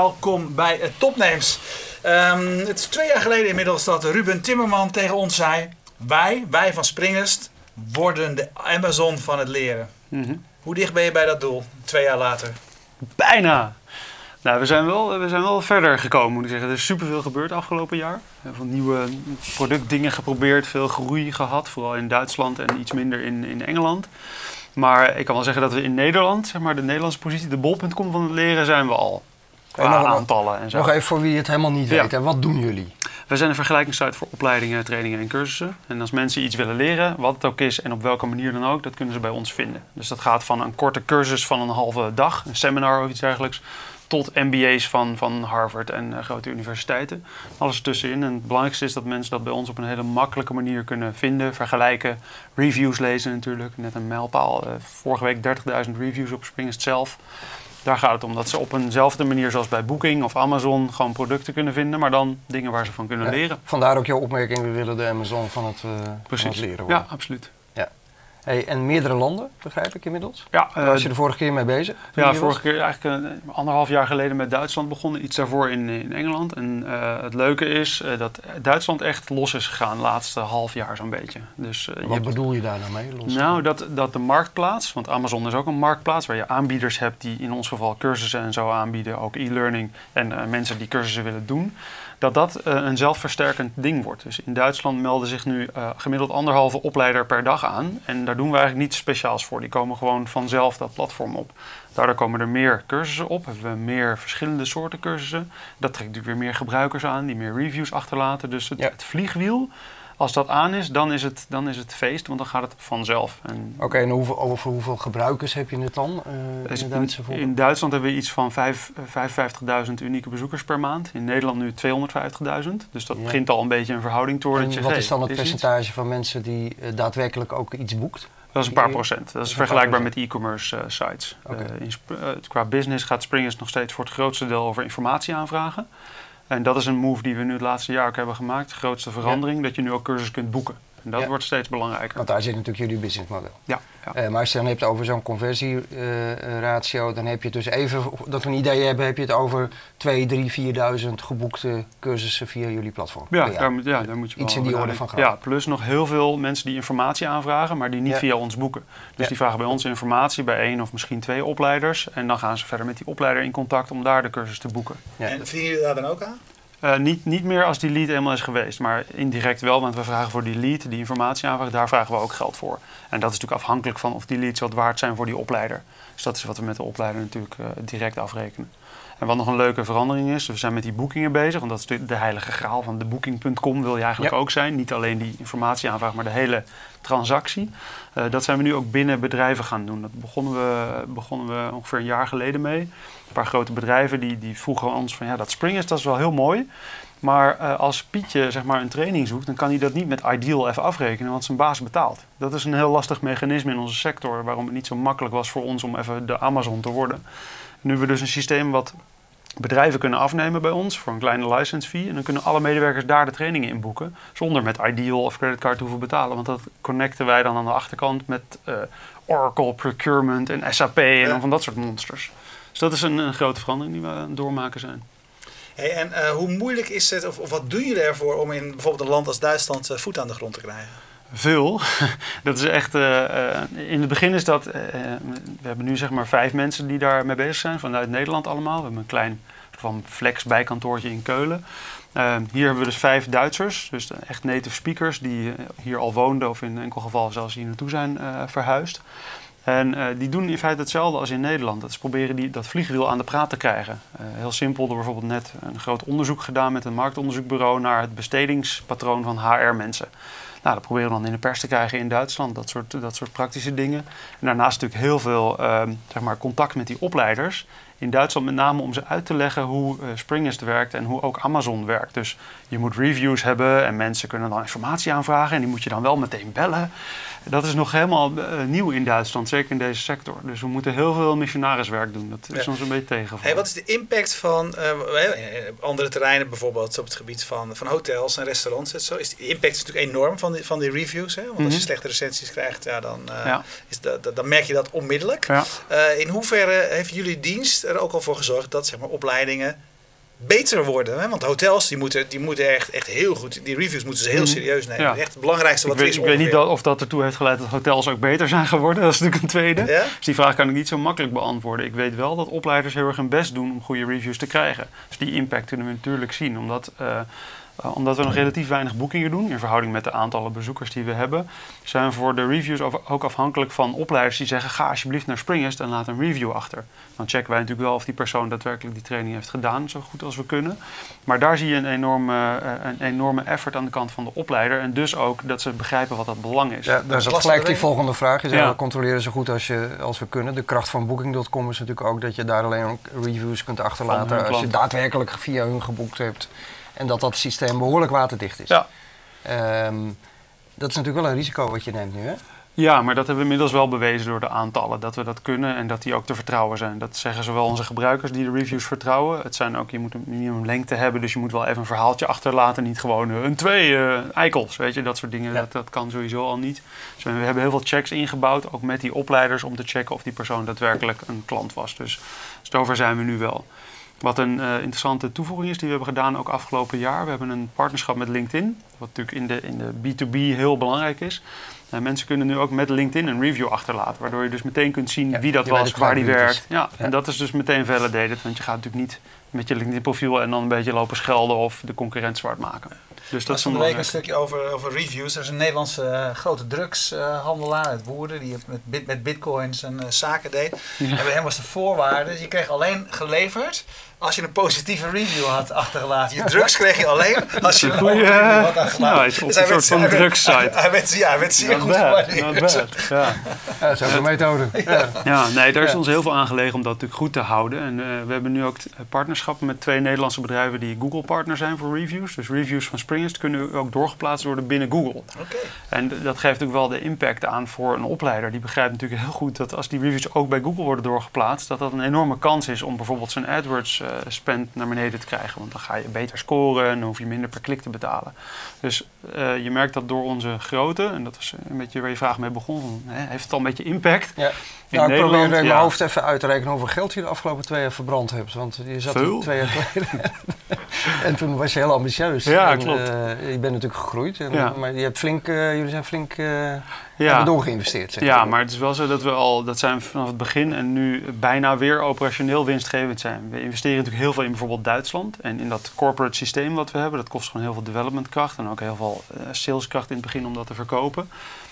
Welkom bij het Topnames. Ehm, het is twee jaar geleden inmiddels dat Ruben Timmerman tegen ons zei: Wij, wij van Springest, worden de Amazon van het leren. Mhm. Hoe dicht ben je bij dat doel, twee jaar later? Bijna. Nou, we zijn, wel, we zijn wel verder gekomen, moet ik zeggen. Er is superveel gebeurd afgelopen jaar. Heel veel nieuwe productdingen geprobeerd, veel groei gehad. Vooral in Duitsland en iets minder in, in Engeland. Maar ik kan wel zeggen dat we in Nederland, zeg maar de Nederlandse positie, de bol.com van het leren zijn we al. Qua En nog- aantallen en zo. Nog even voor wie het helemaal niet Ja. weet. Hè. Wat doen jullie? We zijn een vergelijkingssite voor opleidingen, trainingen en cursussen. En als mensen iets willen leren, wat het ook is en op welke manier dan ook, dat kunnen ze bij ons vinden. Dus dat gaat van een korte cursus van een halve dag, een seminar of iets dergelijks, tot MBA's van, van Harvard en eh, grote universiteiten. Alles ertussenin. En het belangrijkste is dat mensen dat bij ons op een hele makkelijke manier kunnen vinden, vergelijken, reviews lezen natuurlijk. Net een mijlpaal. eh, vorige week 30.000 reviews op Springest zelf. Daar gaat het om dat ze op eenzelfde manier zoals bij Booking of Amazon gewoon producten kunnen vinden, maar dan dingen waar ze van kunnen Ja. leren. Vandaar ook jouw opmerking, we willen de Amazon van het, eh, van het leren worden. Ja, absoluut. Hey, en meerdere landen, begrijp ik inmiddels? Ja, Daar was eh, je de vorige keer mee bezig? ja vorige keer eigenlijk anderhalf jaar geleden met Duitsland begonnen. Iets daarvoor in, in Engeland. En eh, het leuke is eh, dat Duitsland echt los is gegaan de laatste half jaar zo'n beetje. Dus je Wat bedoel je daar nou mee? Los? nou, dat, dat de marktplaats, want Amazon is ook een marktplaats waar je aanbieders hebt die in ons geval cursussen en zo aanbieden, ook e-learning en mensen die cursussen willen doen, dat dat eh, een zelfversterkend ding wordt. Dus in Duitsland melden zich nu eh, gemiddeld anderhalve opleider per dag aan en daar doen we eigenlijk niets speciaals voor. Die komen gewoon vanzelf dat platform op. Daardoor komen er meer cursussen op, hebben we meer verschillende soorten cursussen. Dat trekt natuurlijk weer meer gebruikers aan die meer reviews achterlaten. Dus het, Ja. het vliegwiel, als dat aan is, dan is, het, dan is het feest, want dan gaat het vanzelf. En Oké, en hoeveel, over hoeveel gebruikers heb je het dan eh, in Duitse Duitsland hebben we iets van vijf- eh, 55.000 unieke bezoekers per maand. In Nederland nu 250.000. Dus dat Ja. begint al een beetje een verhouding te worden. En wat zegt, is dan het percentage van mensen die eh, daadwerkelijk ook iets boekt? Dat is een paar procent. Dat is vergelijkbaar met e-commerce sites. In qua business gaat Springers nog steeds voor het grootste deel over informatie aanvragen. En dat is een move die we nu het laatste jaar ook hebben gemaakt. De grootste verandering, dat je nu ook cursus kunt boeken. En dat Ja. wordt steeds belangrijker. Want daar zit natuurlijk jullie businessmodel. Ja, ja. Eh, maar als je het dan hebt over zo'n conversieratio, dan heb je het dus even, dat we een idee hebben, heb je het over 2, 3, 4.000 geboekte cursussen via jullie platform. Ja, daar, moet, ja, daar moet je Iets wel in die orde van nadenken. Ja, plus nog heel veel mensen die informatie aanvragen, maar die niet Ja. via ons boeken. Dus Ja. die vragen bij ons informatie bij één of misschien twee opleiders. En dan gaan ze verder met die opleider in contact om daar de cursus te boeken. Ja. En verdienen jullie daar dan ook aan? Eh, niet, niet meer als die lead eenmaal is geweest, maar indirect wel, want we vragen voor die lead, die informatie aanvraagt, daar vragen we ook geld voor. En dat is natuurlijk afhankelijk van of die leads wat waard zijn voor die opleider. Dus dat is wat we met de opleider natuurlijk eh, direct afrekenen. En wat nog een leuke verandering is, we zijn met die boekingen bezig, want dat is de, de heilige graal van de booking.com wil je eigenlijk Ja. ook zijn. Niet alleen die informatieaanvraag, maar de hele transactie. Eh, dat zijn we nu ook binnen bedrijven gaan doen. Dat begonnen we, begonnen we ongeveer een jaar geleden mee. Een paar grote bedrijven die, die vroegen ons van ja, dat Springers dat is wel heel mooi. Maar eh, als Pietje zeg maar, een training zoekt, dan kan hij dat niet met Ideal even afrekenen, want zijn baas betaalt. Dat is een heel lastig mechanisme in onze sector, waarom het niet zo makkelijk was voor ons om even de Amazon te worden. Nu we dus een systeem wat bedrijven kunnen afnemen bij ons voor een kleine license fee. En dan kunnen alle medewerkers daar de trainingen in boeken. Zonder met Ideal of creditcard te hoeven betalen. Want dat connecten wij dan aan de achterkant met eh, Oracle, Procurement en SAP en Ja. van dat soort monsters. Dus dat is een, een grote verandering die we aan het doormaken zijn. Hey, en eh, hoe moeilijk is het, of, of wat doen jullie ervoor om in bijvoorbeeld een land als Duitsland eh, voet aan de grond te krijgen? Veel. Dat is echt. eh, eh, in het begin is dat. eh, we hebben nu zeg maar vijf mensen die daar mee bezig zijn vanuit Nederland allemaal. We hebben een klein van flex bijkantoortje in Keulen. Eh, hier hebben we dus vijf Duitsers, dus echt native speakers die hier al woonden of in enkel geval zelfs hier naartoe zijn verhuisd. En die doen in feite hetzelfde als in Nederland. Dat ze proberen die, dat vliegwiel aan de praat te krijgen. Heel simpel, door bijvoorbeeld net een groot onderzoek gedaan met een marktonderzoekbureau naar het bestedingspatroon van HR-mensen. Nou, dat proberen we dan in de pers te krijgen in Duitsland, dat soort, dat soort praktische dingen. En daarnaast natuurlijk heel veel ehm, zeg maar, contact met die opleiders. In Duitsland met name om ze uit te leggen hoe Springest werkt en hoe ook Amazon werkt. Dus je moet reviews hebben en mensen kunnen dan informatie aanvragen en die moet je dan wel meteen bellen. Dat is nog helemaal eh, nieuw in Duitsland, zeker in deze sector. Dus we moeten heel veel missionariswerk doen. Dat is Ja. ons een beetje. Hey, wat is de impact van eh, eh, andere terreinen, bijvoorbeeld op het gebied van, van hotels en restaurants en zo? Is de impact is natuurlijk enorm van die, van die reviews. Hè? Want als je Mhm. slechte recensies krijgt, ja, dan, Ja. is dat, dat- dan merk je dat onmiddellijk. In hoeverre heeft jullie dienst er ook al voor gezorgd dat zeg maar, opleidingen beter worden? Hè? Want hotels die moeten, die moeten echt, echt heel goed, die reviews moeten ze heel Mhm. serieus nemen. Ja. Echt het belangrijkste Ik wat er weet, is ik weet niet ongeveer. of dat ertoe heeft geleid dat hotels ook beter zijn geworden. Dat is natuurlijk een tweede. Ja? Dus die vraag kan ik niet zo makkelijk beantwoorden. Ik weet wel dat opleiders heel erg hun best doen om goede reviews te krijgen. Dus die impact kunnen we natuurlijk zien. Omdat, eh, omdat we nog relatief weinig boekingen doen in verhouding met de aantallen bezoekers die we hebben, zijn we voor de reviews ook afhankelijk van opleiders die zeggen: ga alsjeblieft naar Springest en laat een review achter. Dan checken wij natuurlijk wel of die persoon daadwerkelijk die training heeft gedaan, zo goed als we kunnen. Maar daar zie je een enorme, eh, een enorme effort aan de kant van de opleider. En dus ook dat ze begrijpen wat dat belang is. Ja, daar is ook gelijk die volgende vraag. Je zei, Ja. we controleren zo goed als, je, als we kunnen. De kracht van Booking.com is natuurlijk ook dat je daar alleen ook reviews kunt achterlaten als je daadwerkelijk via hun geboekt hebt. En dat dat systeem behoorlijk waterdicht is. Ja. Ehm, dat is natuurlijk wel een risico wat je neemt nu, hè? Ja, maar dat hebben we inmiddels wel bewezen door de aantallen. Dat we dat kunnen en dat die ook te vertrouwen zijn. Dat zeggen zowel onze gebruikers die de reviews vertrouwen. Het zijn ook, je moet een minimum lengte hebben. Dus je moet wel even een verhaaltje achterlaten. Niet gewoon eh, een twee eh, eikels, weet je. Dat soort dingen, Ja. dat, dat kan sowieso al niet. Dus we hebben heel veel checks ingebouwd. Ook met die opleiders om te checken of die persoon daadwerkelijk een klant was. Dus zover zijn we nu wel. Wat een eh, interessante toevoeging is die we hebben gedaan ook afgelopen jaar. We hebben een partnerschap met LinkedIn. Wat natuurlijk in de, in de B2B heel belangrijk is. Eh, mensen kunnen nu ook met LinkedIn een review achterlaten. Waardoor je dus meteen kunt zien Ja, wie dat was, waar die werkt. Ja, Ja. en dat is dus meteen validated. Want je gaat natuurlijk niet met je LinkedIn profiel en dan een beetje lopen schelden of de concurrent zwart maken. Dus dat is van een de week een stukje over, over reviews. Er is een Nederlandse eh, grote drugshandelaar uit Woerden die met, bit, met bitcoins en zaken deed. En bij hem was de voorwaarde, je kreeg alleen geleverd als je een positieve review had achtergelaten. Je drugs kreeg je alleen als je een goede review had ja, achtergelaten. iets op Dus een hij werd- soort van hij werd- drugssite. Hij werd, ja, hij werd zeer Not goed gewaardeerd. Ja. Ja, dat is ook een methode. Ja. Ja, nee, daar is Ja. ons heel veel aan gelegen om dat natuurlijk goed te houden. En eh, we hebben nu ook t- partnerschappen met twee Nederlandse bedrijven die Google-partner zijn voor reviews. Dus reviews van Springest kunnen ook doorgeplaatst worden binnen Google. Oké. En dat geeft ook wel de impact aan voor een opleider. Die begrijpt natuurlijk heel goed dat als die reviews ook bij Google worden doorgeplaatst, dat dat een enorme kans is om bijvoorbeeld zijn AdWords eh, spend naar beneden te krijgen. Want dan ga je beter scoren en dan hoef je minder per klik te betalen. Dus eh, je merkt dat door onze grootte, en dat was een beetje waar je vraag mee begon, van, hè, heeft het al een beetje impact? Ja. In Nou, ik probeer mijn hoofd even uit te rekenen hoeveel geld je de afgelopen twee jaar verbrand hebt. Want je zat Veel. twee jaar geleden. en toen was je heel ambitieus. Ja, En, klopt. eh, je bent natuurlijk gegroeid. En, Ja. Maar je hebt flink, eh, jullie zijn flink eh Ja. doorgeïnvesteerd. Zeg Ja, maar. maar het is wel zo dat we al, dat zijn vanaf het begin en nu bijna weer operationeel winstgevend zijn. We investeren natuurlijk heel veel in bijvoorbeeld Duitsland en in dat corporate systeem wat we hebben. Dat kost gewoon heel veel developmentkracht en ook heel veel eh, saleskracht in het begin om dat te verkopen.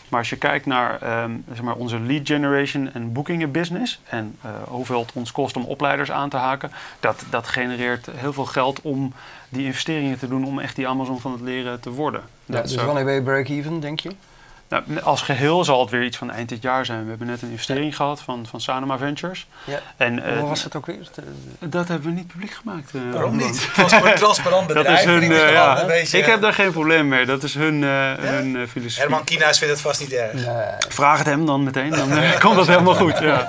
Maar als je kijkt naar ehm, zeg maar onze lead generation en boekingen business en eh, hoeveel het ons kost om opleiders aan te haken, dat, dat genereert heel veel geld om die investeringen te doen om echt die Amazon van het leren te worden. Ja, Dat dus is ook- wanneer ben je break-even, denk je? Nou, als geheel zal het weer iets van eind dit jaar zijn. We hebben net een investering gehad van, van Sanoma Ventures. Ja. En eh, Hoe was het ook weer? dat hebben we niet publiek gemaakt. eh, Waarom niet? Transparant, transparant Dat bedrijf. is hun, eh, ja. beetje- Ik heb daar geen probleem mee. Dat is hun, eh, hun eh, filosofie. Herman Kienhuis vindt het vast niet erg. Nee. Vraag het hem dan meteen, dan eh, komt dat helemaal goed. Ja.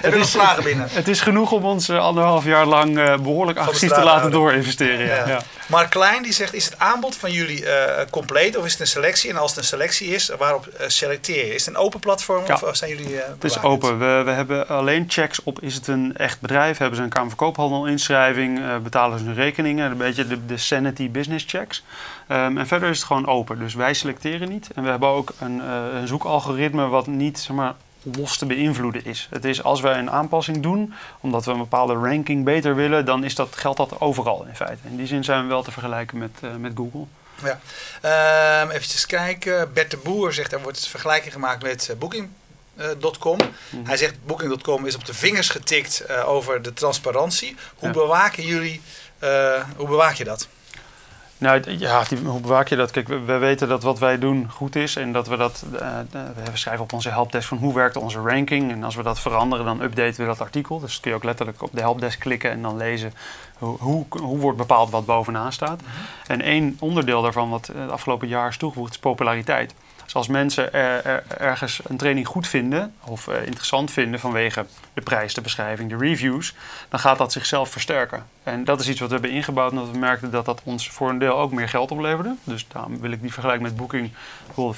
Heb je nog vragen binnen? Het is genoeg om ons eh, anderhalf jaar lang eh, behoorlijk agressief te laten doorinvesteren. Ja. Ja. Ja. Mark Klein die zegt, is het aanbod van jullie eh, compleet of is het een selectie? En als het een selectie is, waarop eh, selecteer je? Is het een open platform Ja. of zijn jullie eh Het is open. We, we hebben alleen checks op is het een echt bedrijf, hebben ze een Kamer van Koophandel inschrijving, eh, betalen ze hun rekeningen, een beetje de, de sanity business checks. Ehm, en verder is het gewoon open, dus wij selecteren niet. En we hebben ook een, eh, een zoekalgoritme wat niet zeg maar, los te beïnvloeden is. Het is als wij een aanpassing doen, omdat we een bepaalde ranking beter willen, dan is dat, geldt dat overal in feite. In die zin zijn we wel te vergelijken met, eh, met Google. Ja. Ehm even kijken. Bert de Boer zegt, er wordt vergelijking gemaakt met eh, Booking.com. Mhm. Hij zegt, Booking.com is op de vingers getikt eh, over de transparantie. Hoe Ja. bewaken jullie, eh, hoe bewaak je dat? Nou, ja, die- hoe bewaak je dat? Kijk, we, we weten dat wat wij doen goed is en dat we dat. eh, eh, we schrijven op onze helpdesk van hoe werkt onze ranking. En als we dat veranderen, dan updaten we dat artikel. Dus kun je ook letterlijk op de helpdesk klikken en dan lezen hoe, hoe, hoe wordt bepaald wat bovenaan staat. En één onderdeel daarvan, wat eh, het afgelopen jaar is toegevoegd, is populariteit. Dus als mensen er, er- ergens een training goed vinden of eh, interessant vinden vanwege de prijs, de beschrijving, de reviews, dan gaat dat zichzelf versterken. En dat is iets wat we hebben ingebouwd omdat we merkten dat dat ons voor een deel ook meer geld opleverde. Dus daarom wil ik die vergelijking met Booking,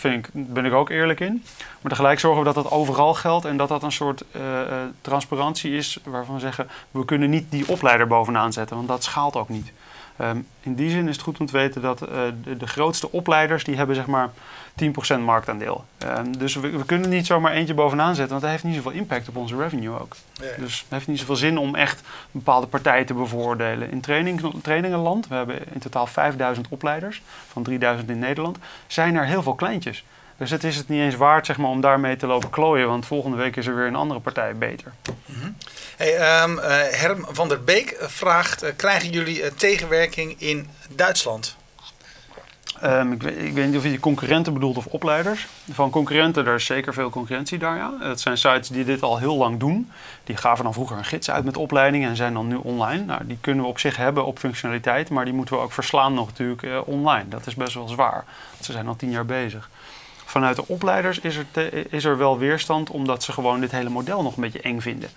ik, ben ik ook eerlijk in. Maar tegelijk zorgen we dat dat overal geldt en dat dat een soort eh, eh, transparantie is waarvan we zeggen, we kunnen niet die opleider bovenaan zetten, want dat schaalt ook niet. Ehm, in die zin is het goed om te weten dat eh, de, de grootste opleiders, die hebben zeg maar 10% marktaandeel. Ehm, dus we, we kunnen niet zomaar eentje bovenaan zetten, want dat heeft niet zoveel impact op onze revenue ook. Dus het heeft niet zoveel zin om echt bepaalde partijen te bevoordelen. In training, trainingenland, we hebben in totaal 5000 opleiders, van 3000 in Nederland, zijn er heel veel kleintjes. Dus het is het niet eens waard zeg maar, om daarmee te lopen klooien, want volgende week is er weer een andere partij beter. Hey, ehm, eh, Herm van der Beek vraagt: eh, krijgen jullie eh, tegenwerking in Duitsland? Ehm, ik, weet, ik weet niet of je concurrenten bedoelt of opleiders. Van concurrenten, er is zeker veel concurrentie daar. Ja. Het zijn sites die dit al heel lang doen. Die gaven dan vroeger een gids uit met opleidingen en zijn dan nu online. Nou, die kunnen we op zich hebben op functionaliteit, maar die moeten we ook verslaan nog natuurlijk online. Dat is best wel zwaar. Ze zijn al tien jaar bezig. Vanuit de opleiders is er, is er wel weerstand omdat ze gewoon dit hele model nog een beetje eng vinden.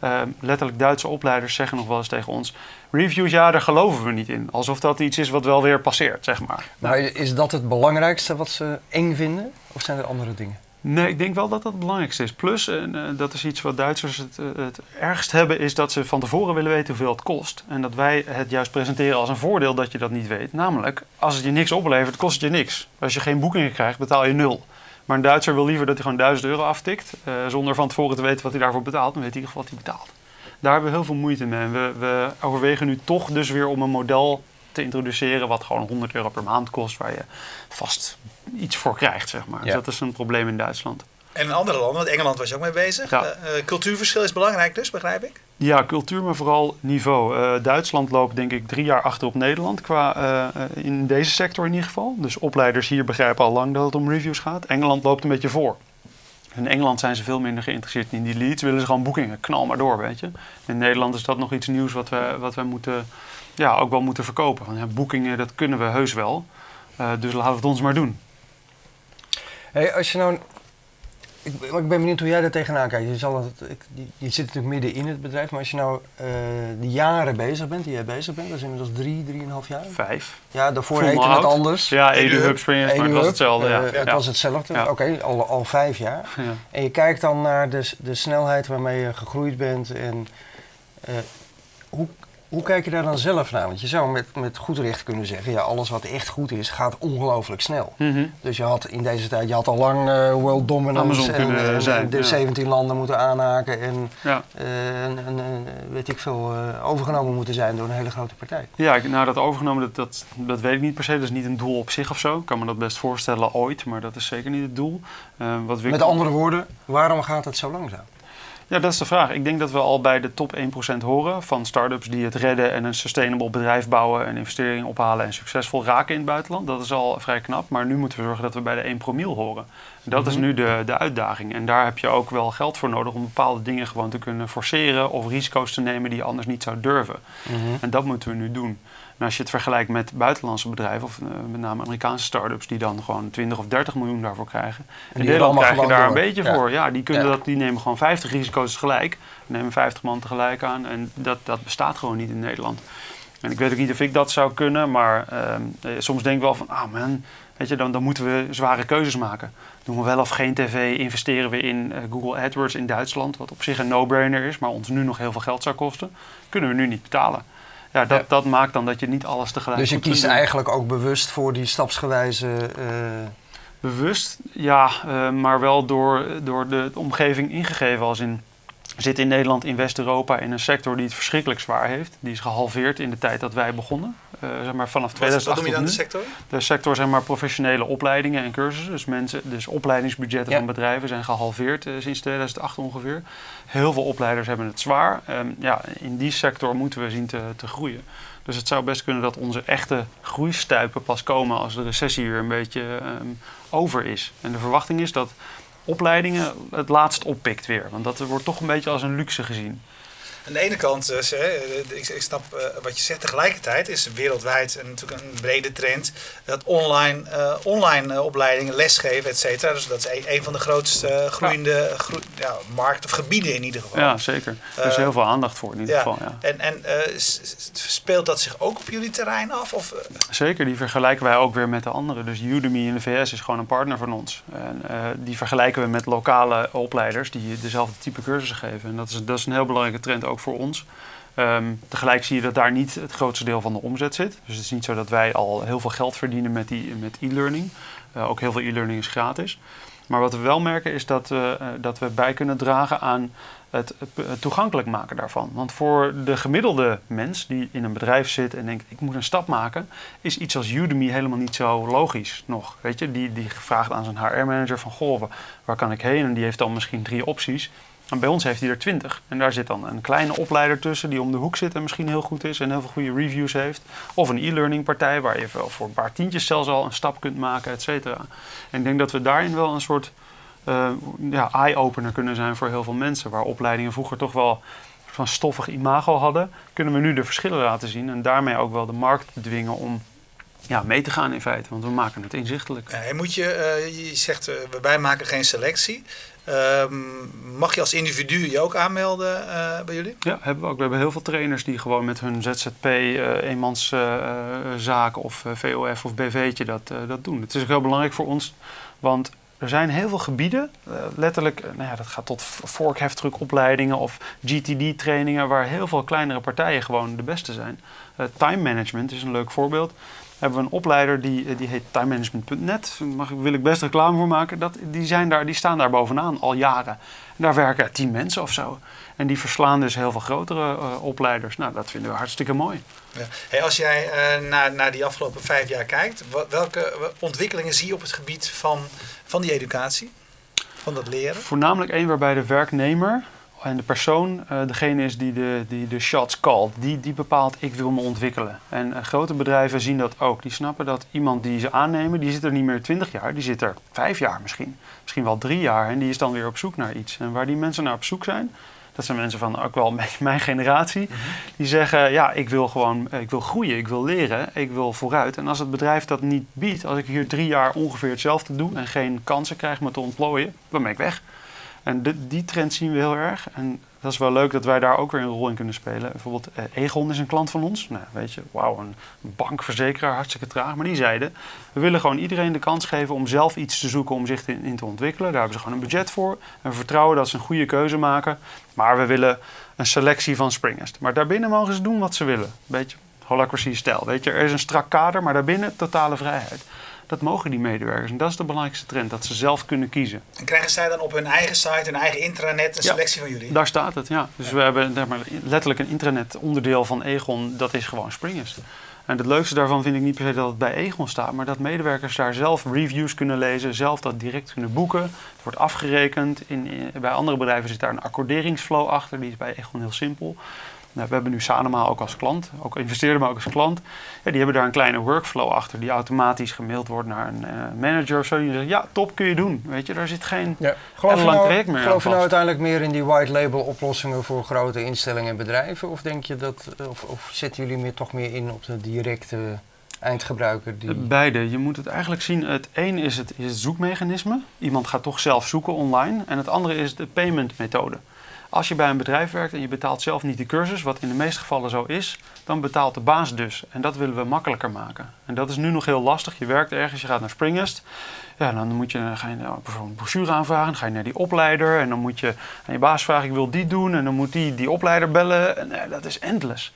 Ehm, letterlijk Duitse opleiders zeggen nog wel eens tegen ons: reviews, ja, daar geloven we niet in. Alsof dat iets is wat wel weer passeert, zeg maar. Maar is dat het belangrijkste wat ze eng vinden? Of zijn er andere dingen? Nee, ik denk wel dat dat het belangrijkste is. Plus, en, eh, dat is iets wat Duitsers het, eh, het ergst hebben, is dat ze van tevoren willen weten hoeveel het kost. En dat wij het juist presenteren als een voordeel dat je dat niet weet. Namelijk, als het je niks oplevert, kost het je niks. Als je geen boekingen krijgt, betaal je nul. Maar een Duitser wil liever dat hij gewoon 1000 euro aftikt, eh, zonder van tevoren te weten wat hij daarvoor betaalt. Dan weet hij in ieder geval wat hij betaalt. Daar hebben we heel veel moeite mee. We, we overwegen nu toch dus weer om een model te introduceren wat gewoon 100 euro per maand kost, waar je vast iets voor krijgt, zeg maar. Dus dat is een probleem in Duitsland. En in andere landen, want Engeland was je ook mee bezig. Ja. Eh, eh, cultuurverschil is belangrijk dus, begrijp ik? Ja, cultuur, maar vooral niveau. Eh, Duitsland loopt denk ik drie jaar achter op Nederland, qua, in deze sector in ieder geval. Dus opleiders hier begrijpen al lang dat het om reviews gaat. Engeland loopt een beetje voor. In Engeland zijn ze veel minder geïnteresseerd in die leads, willen ze gewoon boekingen, knal maar door, weet je. In Nederland is dat nog iets nieuws wat we, wat wij moeten, ja, ook wel moeten verkopen. Want ja, boekingen, dat kunnen we heus wel, Eh, dus laten we het ons maar doen. Hey, als je nou... Ik, ik ben benieuwd hoe jij daar tegenaan kijkt. Je, zal ik, je, je zit natuurlijk midden in het bedrijf, maar als je nou eh de jaren bezig bent, die jij bezig bent, dat is inmiddels drie, drieënhalf jaar. Vijf. Ja, daarvoor Voel heette het anders. Ja, EduHub. EduHub, Springers, maar het was hetzelfde. Ja. eh, ja. Het was hetzelfde. Ja. Oké, al, al vijf jaar. Ja. En je kijkt dan naar de, de snelheid waarmee je gegroeid bent. En eh, hoe, hoe kijk je daar dan zelf naar? Want je zou met, met goed recht kunnen zeggen, ja, alles wat echt goed is, gaat ongelooflijk snel. Mhm. Dus je had in deze tijd, je had al lang eh, world dominance en, kunnen en zijn, de ja. 17 landen moeten aanhaken en ja. eh, en, en, eh, weet ik veel, eh, overgenomen moeten zijn door een hele grote partij. Ja, nou dat overgenomen, dat, dat, dat weet ik niet per se. Dat is niet een doel op zich of zo. Ik kan me dat best voorstellen ooit, maar dat is zeker niet het doel. Eh, wat we Met andere woorden, waarom gaat het zo langzaam? Ja, dat is de vraag. Ik denk dat we al bij de top 1% horen van start-ups die het redden en een sustainable bedrijf bouwen en investeringen ophalen en succesvol raken in het buitenland. Dat is al vrij knap. Maar nu moeten we zorgen dat we bij de 1 promiel horen. Dat is Mhm. nu de, de uitdaging. En daar heb je ook wel geld voor nodig om bepaalde dingen gewoon te kunnen forceren of risico's te nemen die je anders niet zou durven. En dat moeten we nu doen. En als je het vergelijkt met buitenlandse bedrijven, of eh, met name Amerikaanse start-ups, die dan gewoon 20 of 30 miljoen daarvoor krijgen. In die Nederland krijg je daar een beetje Ja. voor. Ja, die, kunnen Ja. dat, die nemen gewoon 50 risico's tegelijk. Nemen 50 man tegelijk aan. En dat, dat bestaat gewoon niet in Nederland. En ik weet ook niet of ik dat zou kunnen, maar ehm, eh, soms denk ik wel van, ah man, weet je, dan, dan moeten we zware keuzes maken. Doen we wel of geen tv, investeren we in eh, Google AdWords in Duitsland, wat op zich een no-brainer is, maar ons nu nog heel veel geld zou kosten. Kunnen we nu niet betalen. Ja, dat, Ja. dat maakt dan dat je niet alles tegelijk Dus je kiest doen. eigenlijk ook bewust voor die stapsgewijze. eh, Bewust, ja, eh, maar wel door, door de omgeving ingegeven. Als in, we zitten in Nederland, in West-Europa, in een sector die het verschrikkelijk zwaar heeft. Die is gehalveerd in de tijd dat wij begonnen. Eh, zeg maar vanaf Wat, wat 2008 noem je dan tot de sector? De sector, zeg maar, professionele opleidingen en cursussen. Dus, mensen, dus opleidingsbudgetten Ja. van bedrijven zijn gehalveerd eh, sinds 2008 ongeveer. Heel veel opleiders hebben het zwaar. Ehm, ja, in die sector moeten we zien te, te groeien. Dus het zou best kunnen dat onze echte groeistuipen pas komen als de recessie weer een beetje ehm, over is. En de verwachting is dat opleidingen het laatst oppikt weer. Want dat wordt toch een beetje als een luxe gezien. Aan de ene kant, uh, ik, ik, snap uh, wat je zegt, tegelijkertijd is wereldwijd een, natuurlijk een brede trend dat online, uh, online opleidingen, lesgeven, et cetera. Dus dat is een, van de grootste groeiende groe ja, markten of gebieden in ieder geval. Ja, zeker. Er is heel veel aandacht voor in ieder ja. geval. Ja. En, en speelt dat zich ook op jullie terrein af? Of? Zeker, die vergelijken wij ook weer met de anderen. Dus Udemy in de VS is gewoon een partner van ons. En die vergelijken we met lokale opleiders die dezelfde type cursussen geven. En dat is, dat is een heel belangrijke trend ook voor ons. Um, tegelijk zie je dat daar niet het grootste deel van de omzet zit. Dus het is niet zo dat wij al heel veel geld verdienen met, die, met e-learning. Uh, ook heel veel e-learning is gratis. Maar wat we wel merken is dat, uh, dat we bij kunnen dragen aan het, het, toegankelijk maken daarvan. Want voor de gemiddelde mens die in een bedrijf zit en denkt: ik moet een stap maken, is iets als Udemy helemaal niet zo logisch nog. Weet je, die, die vraagt aan zijn HR-manager van: goh, waar kan ik heen? En die heeft dan misschien drie opties. En bij ons heeft hij er twintig. En daar zit dan een kleine opleider tussen die om de hoek zit en misschien heel goed is en heel veel goede reviews heeft. Of een e-learning partij waar je voor een paar tientjes zelfs al een stap kunt maken, et cetera. En ik denk dat we daarin wel een soort uh, ja, eye-opener kunnen zijn voor heel veel mensen. Waar opleidingen vroeger toch wel van stoffig imago hadden, kunnen we nu de verschillen laten zien en daarmee ook wel de markt dwingen om ja, mee te gaan in feite, want we maken het inzichtelijk. Ja, en moet je, uh, je zegt, uh, wij maken geen selectie. Uh, mag je als individu je ook aanmelden uh, bij jullie? Ja, hebben we ook. We hebben heel veel trainers die gewoon met hun ZZP, eenmanszaak of VOF of BV'tje dat, dat doen. Het is ook heel belangrijk voor ons, want er zijn heel veel gebieden, letterlijk, nou ja, dat gaat tot vorkheftruckopleidingen of GTD-trainingen, waar heel veel kleinere partijen gewoon de beste zijn. time management is een leuk voorbeeld hebben we een opleider die, die heet timemanagement.net. Daar wil ik best reclame voor maken. Dat, die, zijn daar, die staan daar bovenaan al jaren. En daar werken tien mensen of zo. En die verslaan dus heel veel grotere uh, opleiders. Nou, dat vinden we hartstikke mooi. Ja. Hey, als jij uh, naar, naar die afgelopen vijf jaar kijkt, welke ontwikkelingen zie je op het gebied van, van die educatie? Van dat leren? Voornamelijk één waarbij de werknemer en de persoon uh, degene is die de, die de shots called. Die, die bepaalt, ik wil me ontwikkelen. En uh, grote bedrijven zien dat ook. Die snappen dat iemand die ze aannemen, die zit er niet meer 20 jaar. Die zit er vijf jaar misschien. Misschien wel drie jaar. En die is dan weer op zoek naar iets. En waar die mensen naar op zoek zijn, dat zijn mensen van ook wel mijn generatie. Mm -hmm. Die zeggen, ja, ik wil gewoon ik wil groeien, ik wil leren, ik wil vooruit. En als het bedrijf dat niet biedt, als ik hier drie jaar ongeveer hetzelfde doe... en geen kansen krijg me te ontplooien, dan ben ik weg. En die trend zien we heel erg. En dat is wel leuk dat wij daar ook weer een rol in kunnen spelen. Bijvoorbeeld uh, Egon is een klant van ons. Nou, weet je, wauw, een bankverzekeraar, hartstikke traag. Maar die zeiden, we willen gewoon iedereen de kans geven om zelf iets te zoeken om zich in, in te ontwikkelen. Daar hebben ze gewoon een budget voor. En we vertrouwen dat ze een goede keuze maken. Maar we willen een selectie van springers. Maar daarbinnen mogen ze doen wat ze willen. Beetje holacracy-stijl. Weet je, er is een strak kader, maar daarbinnen totale vrijheid. Dat mogen die medewerkers. En dat is de belangrijkste trend, dat ze zelf kunnen kiezen. En krijgen zij dan op hun eigen site, hun eigen intranet, een ja, selectie van jullie? Daar staat het, ja. Dus ja. we hebben letterlijk een intranet onderdeel van Egon, dat is gewoon Springers. En het leukste daarvan vind ik niet per se dat het bij Egon staat, maar dat medewerkers daar zelf reviews kunnen lezen, zelf dat direct kunnen boeken. Het wordt afgerekend. In, in, bij andere bedrijven zit daar een accorderingsflow achter, die is bij Egon heel simpel. Nou, we hebben nu Sanoma ook als klant, ook investeerder maar ook als klant. Ja, die hebben daar een kleine workflow achter die automatisch gemaild wordt naar een uh, manager of zo. Die zegt, ja, top, kun je doen. Weet je, daar zit geen ja. geloof lang nou, traject meer Geloof je nou uiteindelijk meer in die white label oplossingen voor grote instellingen en bedrijven? Of denk je dat, of, of zetten jullie meer, toch meer in op de directe eindgebruiker? Die... Beide. Je moet het eigenlijk zien. Het een is het, is het zoekmechanisme. Iemand gaat toch zelf zoeken online. En het andere is de payment methode. Als je bij een bedrijf werkt en je betaalt zelf niet de cursus, wat in de meeste gevallen zo is, dan betaalt de baas dus. En dat willen we makkelijker maken. En dat is nu nog heel lastig. Je werkt ergens, je gaat naar Springest. Ja, dan moet je, ga je een brochure aanvragen, dan ga je naar die opleider en dan moet je aan je baas vragen, ik wil die doen. En dan moet die die opleider bellen. En ja, dat is endless.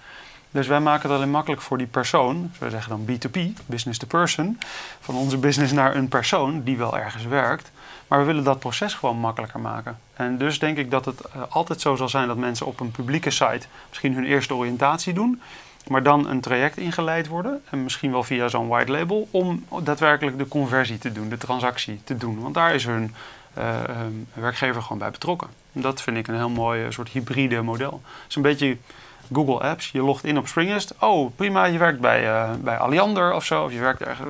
Dus wij maken het alleen makkelijk voor die persoon, wij zeggen dan B2P, business to person, van onze business naar een persoon die wel ergens werkt. Maar we willen dat proces gewoon makkelijker maken. En dus denk ik dat het uh, altijd zo zal zijn dat mensen op een publieke site misschien hun eerste oriëntatie doen, maar dan een traject ingeleid worden, en misschien wel via zo'n white label, om daadwerkelijk de conversie te doen, de transactie te doen. Want daar is hun uh, werkgever gewoon bij betrokken. En dat vind ik een heel mooi soort hybride model. Het is een beetje Google Apps. Je logt in op Springest. Oh, prima, je werkt bij, bij Alliander of zo. Of je werkt ergens.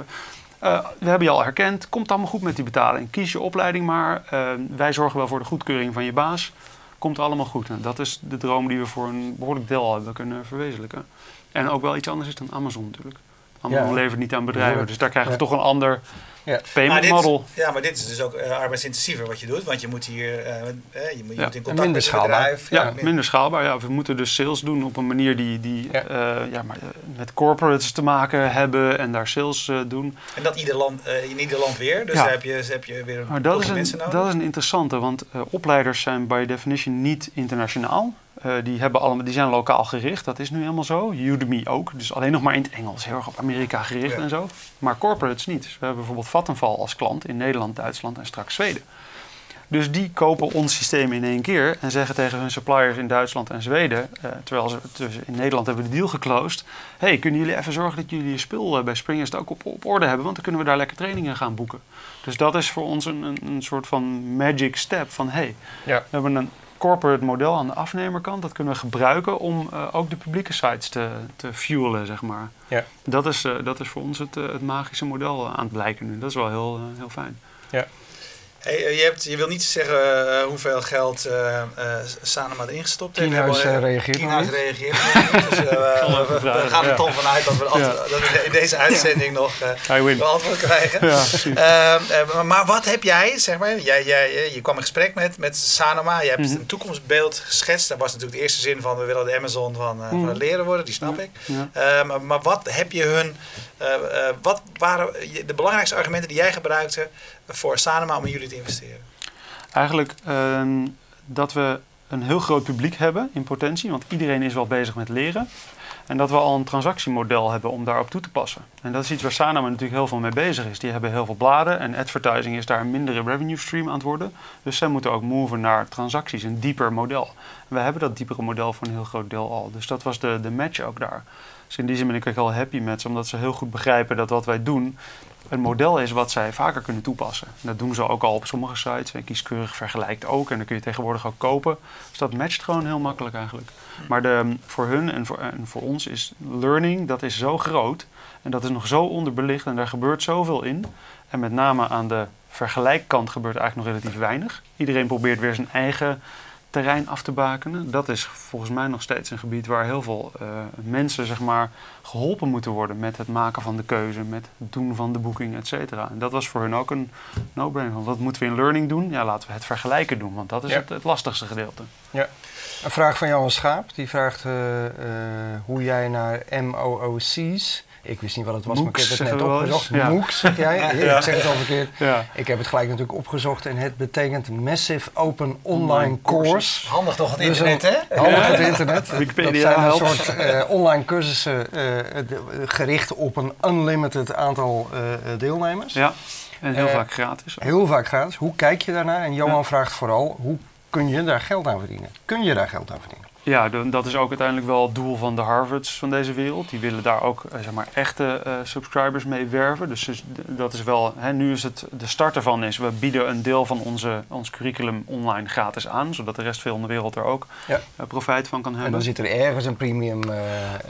Uh, we hebben je al herkend. Komt allemaal goed met die betaling. Kies je opleiding maar. Uh, wij zorgen wel voor de goedkeuring van je baas. komt allemaal goed. En dat is de droom die we voor een behoorlijk deel hebben kunnen verwezenlijken. En ook wel iets anders is dan Amazon natuurlijk. Amazon Ja. levert niet aan bedrijven, Ja. dus daar krijgen we Ja. toch een ander Ja. Maar payment dit- model. Ja, maar dit is dus ook eh, arbeidsintensiever wat je doet. Want je moet hier eh, eh, je moet, je Ja. moet in contact minder met het schaalbaar. bedrijf. Ja, min- minder schaalbaar. Ja, we moeten dus sales doen op een manier die, die Ja. eh, ja, maar, met corporates te maken hebben en daar sales eh, doen. En dat ieder land, eh, in ieder land weer. Dus Ja. daar heb je, heb je weer een Maar dat is, een, mensen nodig. dat is een interessante, want eh, opleiders zijn by definition niet internationaal. Eh, die, hebben allemaal, die zijn lokaal gericht, dat is nu helemaal zo. Udemy ook, dus alleen nog maar in het Engels, heel erg op Amerika gericht Ja. en zo. Maar corporates niet. Dus we hebben bijvoorbeeld Vattenfall als klant in Nederland, Duitsland en straks Zweden. Dus die kopen ons systeem in één keer en zeggen tegen hun suppliers in Duitsland en Zweden, eh, terwijl ze dus in Nederland hebben de deal geclosed. hey, kunnen jullie even zorgen dat jullie je spul eh, bij Springers ook op, op orde hebben, want dan kunnen we daar lekker trainingen gaan boeken. Dus dat is voor ons een, een, een soort van magic step van hey, Ja. we hebben een corporate model aan de afnemerkant, dat kunnen we gebruiken om eh, ook de publieke sites te, te fuelen, zeg maar. Ja. Dat, is, eh, dat is voor ons het, eh, het magische model aan het blijken nu. Dat is wel heel, heel fijn. Eh, je, hebt, je wil niet zeggen eh, hoeveel geld eh eh Sanema erin gestopt heeft. Kienhuis, eh, reageert Kienhuis niet. reageert nog niet. Dus eh, we, we- gaan er toch vanuit dat we, altijd, dat we in deze uitzending nog eh, een antwoord krijgen. Ehm, eh, maar- wat heb jij, zeg maar, jij, jij, eh, je kwam in gesprek met, met Sanoma, je hebt Mhm. een toekomstbeeld geschetst. Dat was natuurlijk de eerste zin van we willen de Amazon van, eh, van het leren worden, die snap ik. Ja. Eh, maar, maar wat heb je hun, eh, eh, wat waren de belangrijkste argumenten die jij gebruikte voor Sanoma om in jullie te investeren? Eigenlijk ehm, dat we een heel groot publiek hebben in potentie, want iedereen is wel bezig met leren. En dat we al een transactiemodel hebben om daarop toe te passen. En dat is iets waar Sanoma natuurlijk heel veel mee bezig is. Die hebben heel veel bladen en advertising is daar een mindere revenue stream aan het worden. Dus zij moeten ook moven naar transacties, een dieper model. En we hebben dat diepere model voor een heel groot deel al. Dus dat was de, de match ook daar. Dus in die zin ben ik ook heel happy met ze, omdat ze heel goed begrijpen dat wat wij doen een model is wat zij vaker kunnen toepassen. En dat doen ze ook al op sommige sites. En kieskeurig vergelijkt ook. En dan kun je tegenwoordig ook kopen. Dus dat matcht gewoon heel makkelijk eigenlijk. Maar de, voor hun en voor, en voor ons is learning, dat is zo groot. En dat is nog zo onderbelicht. En daar gebeurt zoveel in. En met name aan de vergelijkkant gebeurt eigenlijk nog relatief weinig. Iedereen probeert weer zijn eigen terrein af te bakenen. Dat is volgens mij nog steeds een gebied waar heel veel eh, mensen zeg maar, geholpen moeten worden met het maken van de keuze, met het doen van de boeking, et cetera. En dat was voor hun ook een no-brainer. Want wat moeten we in learning doen? Ja, laten we het vergelijken doen, want dat is Ja. het, het lastigste gedeelte. Een vraag van Johan Schaap. Die vraagt eh, eh, hoe jij naar MOOC's... Ik wist niet wat het was, maar ik heb het net opgezocht. Ja. MOOCs, zeg jij? Ik zeg het al verkeerd. Ja. Ik heb het gelijk natuurlijk opgezocht en het betekent Massive Open Online Course. Handig toch het Dus internet, hè? Handig het internet. Wikipedia dat zijn een soort eh, online cursussen eh, gericht op een unlimited aantal eh, deelnemers. ja, en heel vaak gratis. Heel vaak gratis. Hoe kijk je daarnaar? En Johan vraagt vooral, hoe kun je daar geld aan verdienen? Kun je daar geld aan verdienen? Ja, de- dat is ook uiteindelijk wel het doel van de Harvards van deze wereld. Die willen daar ook eh, zeg maar, echte eh, subscribers mee werven. Dus, dus dat is wel, hè, nu is het, de start ervan is, we bieden een deel van onze, ons curriculum online gratis aan. Zodat de rest van de wereld er ook Ja. eh, profijt van kan En hebben. dan zit er ergens een premium...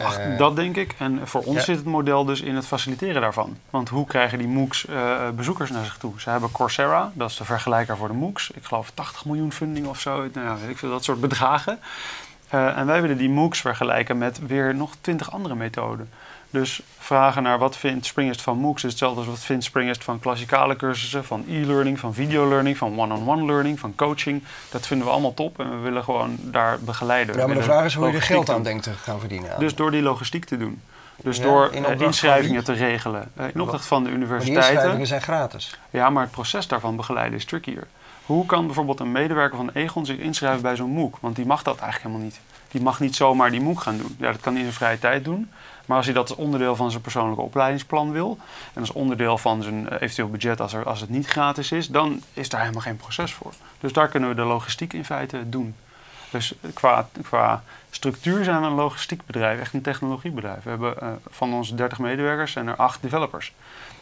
Ach, dat denk ik. En voor ons ja. zit het model dus in het faciliteren daarvan. Want hoe krijgen die MOOCs bezoekers naar zich toe? Ze hebben Coursera, dat is de vergelijker voor de MOOCs. Ik geloof 80 miljoen funding of zo. Nou ja, weet ik veel, dat soort bedragen. Eh, en wij willen die MOOCs vergelijken met weer nog 20 andere methoden. Dus vragen naar wat vindt Springest van MOOCs is hetzelfde als wat vindt Springest van klassikale cursussen, van e-learning, van videolearning, van one-on-one learning, van coaching. Dat vinden we allemaal top en we willen gewoon daar begeleiden. ja, maar de vraag is hoe je er geld aan denkt te gaan verdienen. Dus door die logistiek te doen. Dus Ja, door in eh, inschrijvingen te regelen. Eh, in opdracht van de maar die universiteiten. inschrijvingen zijn gratis. Ja, maar het proces daarvan begeleiden is trickier. Hoe kan bijvoorbeeld een medewerker van Egon zich inschrijven bij zo'n MOOC? Want die mag dat eigenlijk helemaal niet. Die mag niet zomaar die MOOC gaan doen. Ja, dat kan hij in zijn vrije tijd doen. Maar als hij dat als onderdeel van zijn persoonlijke opleidingsplan wil... en als onderdeel van zijn eh, eventueel budget als, er, als het niet gratis is... dan is daar helemaal geen proces voor. Dus daar kunnen we de logistiek in feite doen. Dus qua, qua structuur zijn we een logistiek bedrijf, echt een technologiebedrijf. We hebben eh, van onze 30 medewerkers zijn er 8 developers.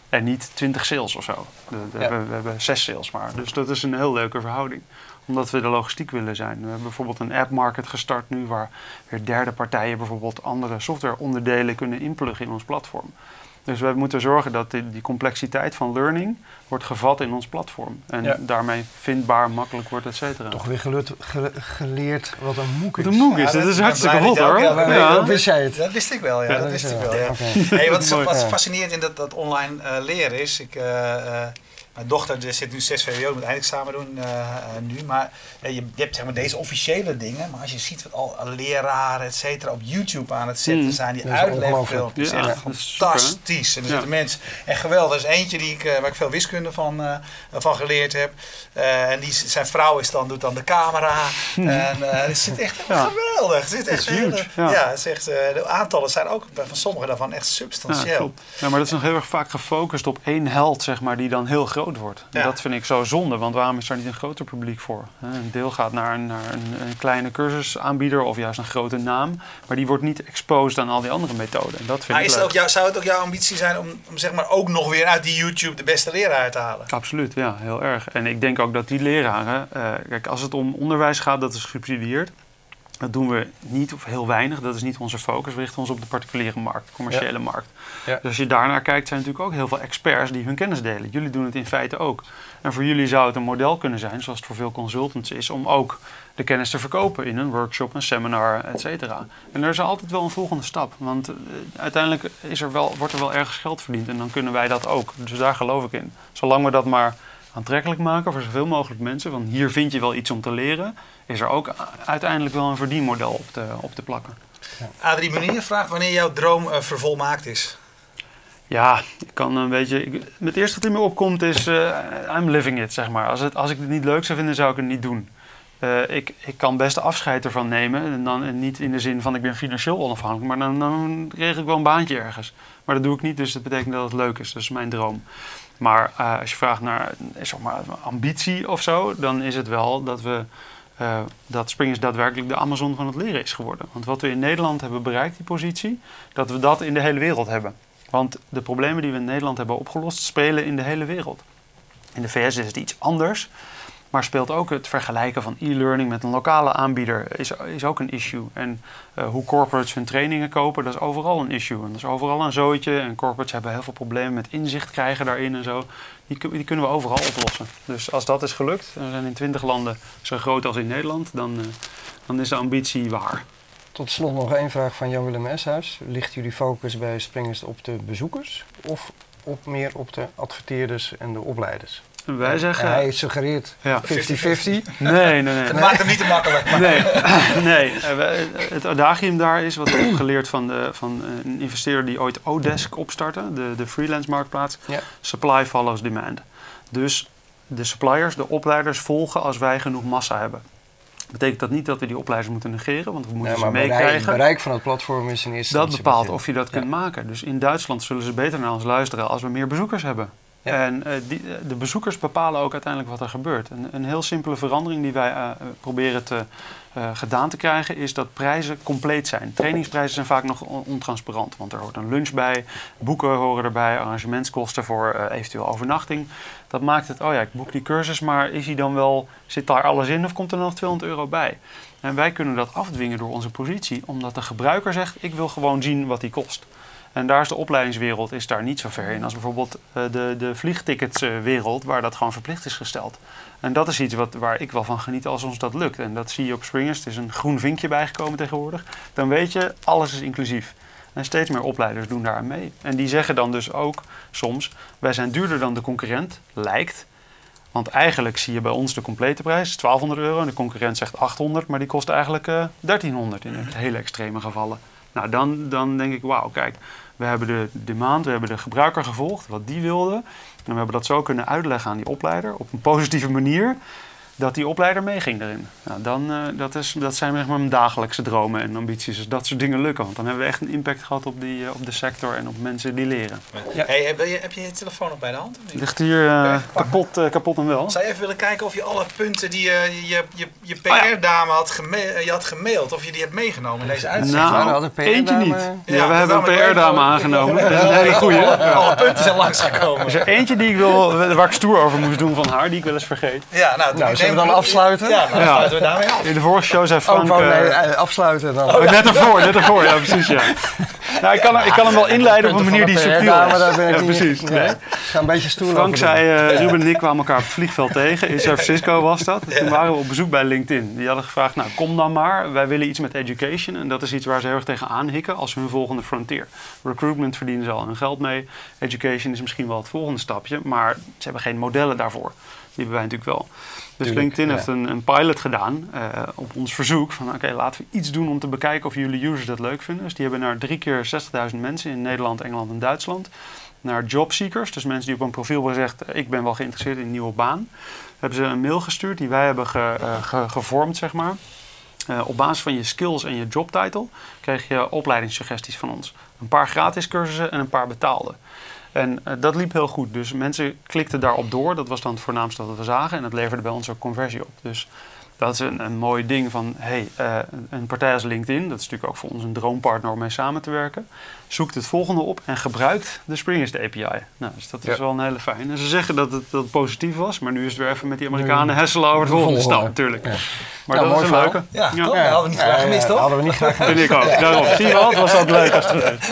En niet 20 sales of zo. De- de- Ja. we, we hebben 6 sales maar. Dus dat is een heel leuke verhouding. Omdat we de logistiek willen zijn. We hebben bijvoorbeeld een app market gestart nu waar weer derde partijen bijvoorbeeld andere softwareonderdelen kunnen inpluggen in ons platform. Dus we moeten zorgen dat die, die complexiteit van learning wordt gevat in ons platform. En Ja. daarmee vindbaar, makkelijk wordt, et cetera. Toch weer geleerd, gele- geleerd wat een MOOC is. Wat een MOOC Ja, is, dat- dat is hartstikke hot hoor. Ja. Dat wist jij het. Dat wist ik wel, ja. Ja, dat dat wist is ik wel. wel, ja. Hey, wat, wat fascinerend in dat, dat online eh, leren is. Ik, eh, eh, mijn dochter die zit nu 6 VWO, moet eindexamen doen eh, eh, nu. Maar ja, je, je hebt zeg maar deze officiële dingen. Maar als je ziet wat al leraren, et cetera, op YouTube aan het zetten Mm. zijn. Die uitlegfilmpjes. Ja, echt super, fantastisch. En er Ja. zitten mensen. En geweldig. Er is eentje die ik, eh, waar ik veel wiskunde van, eh, van geleerd heb. Eh, en die, zijn vrouw is dan, doet dan de camera. En eh, het zit echt Ja. Geweldig. Het echt is huge, hele- ja. ja, het is echt, eh, de aantallen zijn ook van sommige daarvan echt substantieel. Ja, maar dat is nog heel erg vaak gefocust op één held, zeg maar, die dan heel groot wordt. En dat vind ik zo zonde, want waarom is daar niet een groter publiek voor? Een deel gaat naar, een, naar een, een kleine cursusaanbieder of juist een grote naam, maar die wordt niet exposed aan al die andere methoden. En dat vind Maar ik is het leuk. ook jou, zou het ook jouw ambitie zijn om, om zeg maar ook nog weer uit die YouTube de beste leraar te halen? Absoluut, ja, heel erg. En ik denk ook dat die leraren, eh, kijk, als het om onderwijs gaat, dat is gesubsidieerd. Dat doen we niet of heel weinig, dat is niet onze focus. We richten ons op de particuliere markt, commerciële markt. Ja. Dus als je daarnaar kijkt, zijn natuurlijk ook heel veel experts die hun kennis delen. Jullie doen het in feite ook. En voor jullie zou het een model kunnen zijn, zoals het voor veel consultants is, om ook de kennis te verkopen in een workshop, een seminar, et cetera. En er is altijd wel een volgende stap, want eh, uiteindelijk is er wel, wordt er wel ergens geld verdiend en dan kunnen wij dat ook. Dus daar geloof ik in. Zolang we dat maar aantrekkelijk maken voor zoveel mogelijk mensen, want hier vind je wel iets om te leren, is er ook uiteindelijk wel een verdienmodel op te, op te plakken. Adrie Munier vraagt wanneer jouw droom eh, vervolmaakt is. Ja, ik kan een beetje. Ik, het eerste wat in me opkomt is. eh, I'm living it, zeg maar. Als, het, als ik het niet leuk zou vinden, zou ik het niet doen. Eh, ik, ik kan best afscheid ervan nemen. En dan en niet in de zin van ik ben financieel onafhankelijk. Maar dan, dan regel ik wel een baantje ergens. Maar dat doe ik niet, dus dat betekent dat het leuk is. Dat is mijn droom. Maar eh, als je vraagt naar zeg maar, ambitie of zo, dan is het wel dat we. eh, dat Springers daadwerkelijk de Amazon van het leren is geworden. Want wat we in Nederland hebben bereikt, die positie, dat we dat in de hele wereld hebben. Want de problemen die we in Nederland hebben opgelost, spelen in de hele wereld. In de VS is het iets anders, maar speelt ook het vergelijken van e-learning met een lokale aanbieder is, is ook een issue. En eh, hoe corporates hun trainingen kopen, dat is overal een issue. En dat is overal een zooitje. En corporates hebben heel veel problemen met inzicht krijgen daarin en zo. Die, die kunnen we overal oplossen. Dus als dat is gelukt, en we zijn in twintig landen zo groot als in Nederland, dan, eh, dan is de ambitie waar. Tot slot nog één vraag van Jan-Willem Eshuis. Ligt jullie focus bij Springers op de bezoekers of op meer op de adverteerders en de opleiders? En wij En zeggen... hij suggereert 50-50. ja. Nee, nee, nee. Het maakt hem niet te makkelijk. maar- Nee, nee. eh, we- het adagium daar is wat ik heb geleerd van, de, van eh, een investeerder die ooit Odesk opstartte, de, de freelance marktplaats. Ja. Supply follows demand. Dus de suppliers, de opleiders volgen als wij genoeg massa hebben. Betekent dat niet dat we die opleiders moeten negeren, want we moeten Nee, ze meekrijgen. bereik van het platform is in eerste Dat bepaalt of je dat Ja. kunt maken. Dus in Duitsland zullen ze beter naar ons luisteren als we meer bezoekers hebben. En eh, eh, de bezoekers bepalen ook uiteindelijk wat er gebeurt. Een, een heel simpele verandering die wij eh, proberen te, gedaan te krijgen is dat prijzen compleet zijn. Trainingsprijzen zijn vaak nog on- ontransparant, want er hoort een lunch bij, boeken horen erbij, arrangementskosten voor eventueel overnachting. Dat maakt het, oh ja, ik boek die cursus, maar is die dan wel, zit daar alles in of komt er nog 200 euro bij? En wij kunnen dat afdwingen door onze positie, omdat de gebruiker zegt, ik wil gewoon zien wat die kost. En daar is de opleidingswereld is daar niet zo ver in als bijvoorbeeld eh, de, de vliegticketswereld, waar dat gewoon verplicht is gesteld. En dat is iets wat, waar ik wel van geniet als ons dat lukt. En dat zie je op Springers. Het is een groen vinkje bijgekomen tegenwoordig. Dan weet je, alles is inclusief. En steeds meer opleiders doen daar aan mee. En die zeggen dan dus ook soms, wij zijn duurder dan de concurrent, lijkt. Want eigenlijk zie je bij ons de complete prijs, is 1200 euro. En de concurrent zegt 800, maar die kost eigenlijk eh 1300 in hele extreme gevallen. Nou, dan, dan denk ik, wauw, kijk, we hebben de demand, we hebben de gebruiker gevolgd, wat die wilde. En we hebben dat zo kunnen uitleggen aan die opleider op een positieve manier, dat die opleider meeging daarin. Nou, dan, eh, dat, is, dat zijn zeg maar mijn dagelijkse dromen en ambities, dus dat soort dingen lukken. Want dan hebben we echt een impact gehad op, die, eh, op de sector en op mensen die leren. Ja. Hey, heb, je, heb je je telefoon nog bij de hand? Ligt hier eh, kapot, eh, kapot en wel. Zou je even willen kijken of je alle punten die je, je, je, je ja. PR-dame had, gema- je had gemaild, of je die hebt meegenomen in deze uitzending? Nou, Nou, een PR-dame- eentje niet. Ja, we hebben een PR-dame aangenomen. Dat is een hele goeie. Alle, punten zijn langsgekomen. Er is er eentje die ik wil, waar ik stoer over moest doen van haar, die ik wel eens vergeet. Ja, nou, Zullen we dan afsluiten? Ja, dan Ja. sluiten we daarmee af. In de vorige show zei Oh, Frank... gewoon, nee, eh, eh, afsluiten dan. oh, net ervoor, net ervoor, ja precies ja. Nou, ik, kan, hem- ik kan hem wel inleiden op een manier die subtiel Ja, maar is. daar ben ik Ja, niet... precies. Nee. Nee. Ik ga een beetje stoer Frank zei, eh, Ruben en ik kwamen elkaar op het vliegveld tegen. In San Francisco was dat. Toen waren we op bezoek bij LinkedIn. Die hadden gevraagd, nou kom dan maar. Wij willen iets met education. En dat is iets waar ze heel erg tegen aanhikken als hun volgende frontier. Recruitment verdienen ze al hun geld mee. Education is misschien wel het volgende stapje. Maar ze hebben geen modellen daarvoor. Die hebben wij natuurlijk wel. Dus LinkedIn heeft een, een pilot gedaan eh, op ons verzoek. Van oké, laten we iets doen om te bekijken of jullie users dat leuk vinden. Dus die hebben naar drie keer 60.000 mensen in Nederland, Engeland en Duitsland. Naar jobseekers, dus mensen die op een profiel hebben gezegd... eh, ik ben wel geïnteresseerd in een nieuwe baan. Hebben ze een mail gestuurd die wij hebben ge- eh, ge- gevormd, zeg maar. Op basis van je skills en je jobtitle kreeg je opleidingssuggesties van ons. Een paar gratis cursussen en een paar betaalde. En eh, dat liep heel goed. Dus mensen klikten daarop door. Dat was dan het voornaamste wat we zagen. En dat leverde bij ons ook conversie op. Dus dat is een, een mooi ding van... hey, eh, een partij als LinkedIn... dat is natuurlijk ook voor ons een droompartner om mee samen te werken... zoekt het volgende op en gebruikt de Springest API. Nou, dus dat is Ja. wel een hele fijn. En ze zeggen dat het, dat het positief was... maar nu is het weer even met die Amerikanen hesselen over de De volgende stap natuurlijk. Ja. Maar Nou, dat is een leuke. Ja, toch? Dat hadden we niet graag gemist, toch? Hadden we niet graag gemist. Vind ik ook. Daarom. Zie je wel, het was ook leuk als het gebeurt.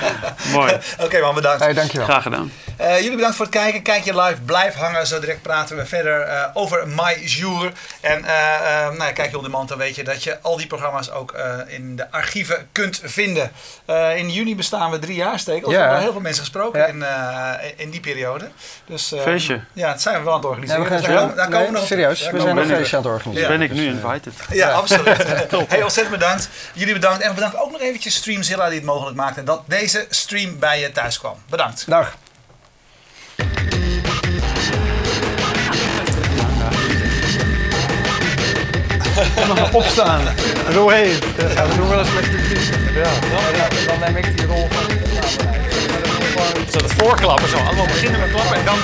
Mooi. Oké man, bedankt. Hey, dankjewel. Graag gedaan. Eh, jullie bedankt voor het kijken. Kijk je live, blijf hangen. Zo direct praten we verder eh, over My Jour. En eh, eh, nou ja, kijk je op de dan weet je dat je al die programma's ook eh, in de archieven kunt vinden. Eh, in juni bestaan we drie jaar, Stekel. We Ja. hebben heel veel mensen gesproken Ja. in, eh, in die periode. Dus, eh, Feestje. Ja, dat zijn we wel aan het organiseren. we gaan Dus daar komen- daar komen nee, we nog serieus, we Daar zijn ben feestje aan het Dus organiseren. ben ik nu invited. Ja, absoluut. Heel ontzettend bedankt. Jullie bedankt. En we bedanken ook nog eventjes Streamzilla die het mogelijk maakte. En dat deze stream bij je thuis kwam. Bedankt. Dag. Nog opstaan. Roheen. Ja, we doen wel eens met publiek. Ja. Dan neem ik die rol van... Zo de voorklappen zo. Allemaal beginnen met klappen en dan